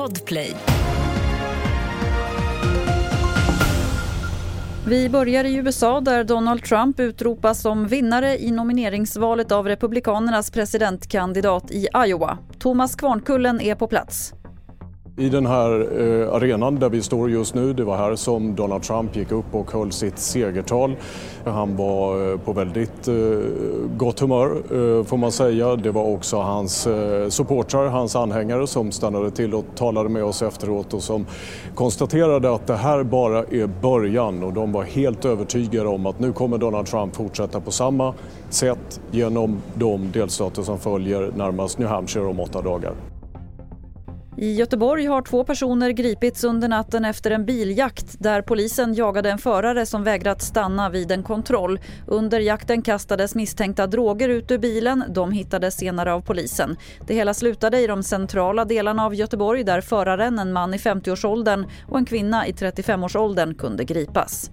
Podplay. Vi börjar i USA där Donald Trump utropas som vinnare i nomineringsvalet av Republikanernas presidentkandidat i Iowa. Thomas Kvarnkullen är på plats. I den här eh, arenan där vi står just nu, det var här som Donald Trump gick upp och höll sitt segertal. Han var eh, på väldigt eh, gott humör eh, får man säga. Det var också hans eh, supportrar, hans anhängare som stannade till och talade med oss efteråt och som konstaterade att det här bara är början och de var helt övertygade om att nu kommer Donald Trump fortsätta på samma sätt genom de delstater som följer närmast New Hampshire om åtta dagar. I Göteborg har två personer gripits under natten efter en biljakt där polisen jagade en förare som vägrat stanna vid en kontroll. Under jakten kastades misstänkta droger ut ur bilen. De hittades senare av polisen. Det hela slutade i de centrala delarna av Göteborg där föraren, en man i 50-årsåldern och en kvinna i 35-årsåldern kunde gripas.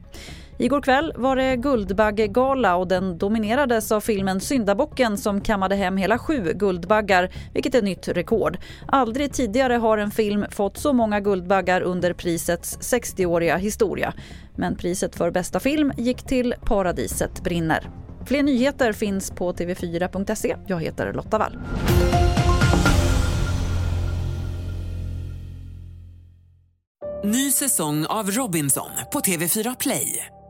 Igår kväll var det Guldbaggegala och den dominerades av filmen Syndabocken som kammade hem hela sju Guldbaggar, vilket är nytt rekord. Aldrig tidigare har en film fått så många Guldbaggar under prisets 60-åriga historia. Men priset för bästa film gick till Paradiset brinner. Fler nyheter finns på tv4.se. Jag heter Lotta Wall. Ny säsong av Robinson på TV4 Play.